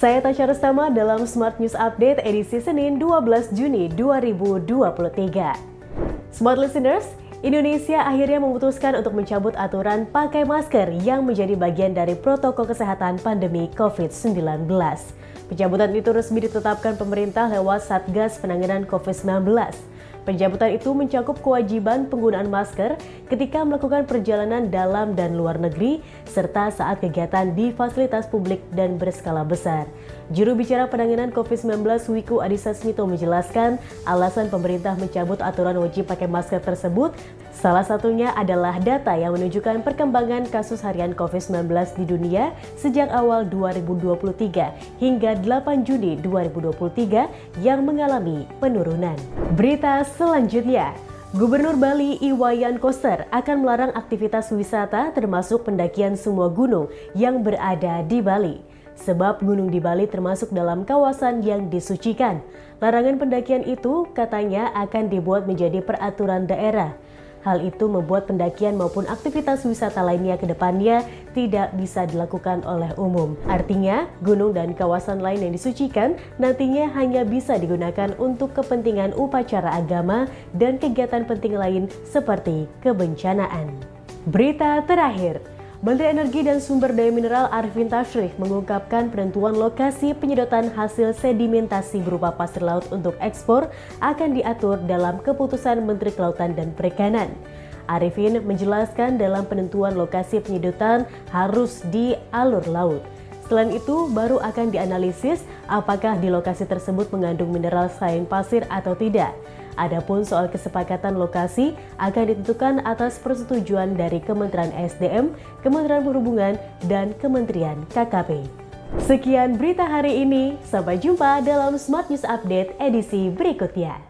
Saya Tasya Rustama dalam Smart News Update edisi Senin 12 Juni 2023. Smart Listeners, Indonesia akhirnya memutuskan untuk mencabut aturan pakai masker yang menjadi bagian dari protokol kesehatan pandemi COVID-19. Pencabutan itu resmi ditetapkan pemerintah lewat Satgas Penanganan COVID-19. Pencabutan itu mencakup kewajiban penggunaan masker ketika melakukan perjalanan dalam dan luar negeri serta saat kegiatan di fasilitas publik dan berskala besar. Juru bicara penanganan COVID-19 Wiku Adhisa Smito menjelaskan alasan pemerintah mencabut aturan wajib pakai masker tersebut salah satunya adalah data yang menunjukkan perkembangan kasus harian COVID-19 di dunia sejak awal 2023 hingga 8 Juni 2023 yang mengalami penurunan. Berita selanjutnya, Gubernur Bali Iwayan Koster akan melarang aktivitas wisata termasuk pendakian semua gunung yang berada di Bali sebab gunung di Bali termasuk dalam kawasan yang disucikan. Larangan pendakian itu katanya akan dibuat menjadi peraturan daerah. Hal itu membuat pendakian maupun aktivitas wisata lainnya ke depannya tidak bisa dilakukan oleh umum. Artinya, gunung dan kawasan lain yang disucikan nantinya hanya bisa digunakan untuk kepentingan upacara agama dan kegiatan penting lain seperti kebencanaan. Berita terakhir, Menteri Energi dan Sumber Daya Mineral Arifin Tashrif mengungkapkan penentuan lokasi penyedotan hasil sedimentasi berupa pasir laut untuk ekspor akan diatur dalam keputusan Menteri Kelautan dan Perikanan. Arifin menjelaskan dalam penentuan lokasi penyedotan harus di alur laut. Selain itu, baru akan dianalisis apakah di lokasi tersebut mengandung mineral selain pasir atau tidak. Adapun soal kesepakatan lokasi akan ditentukan atas persetujuan dari Kementerian SDM, Kementerian Perhubungan, dan Kementerian KKP. Sekian berita hari ini, sampai jumpa dalam Smart News Update edisi berikutnya.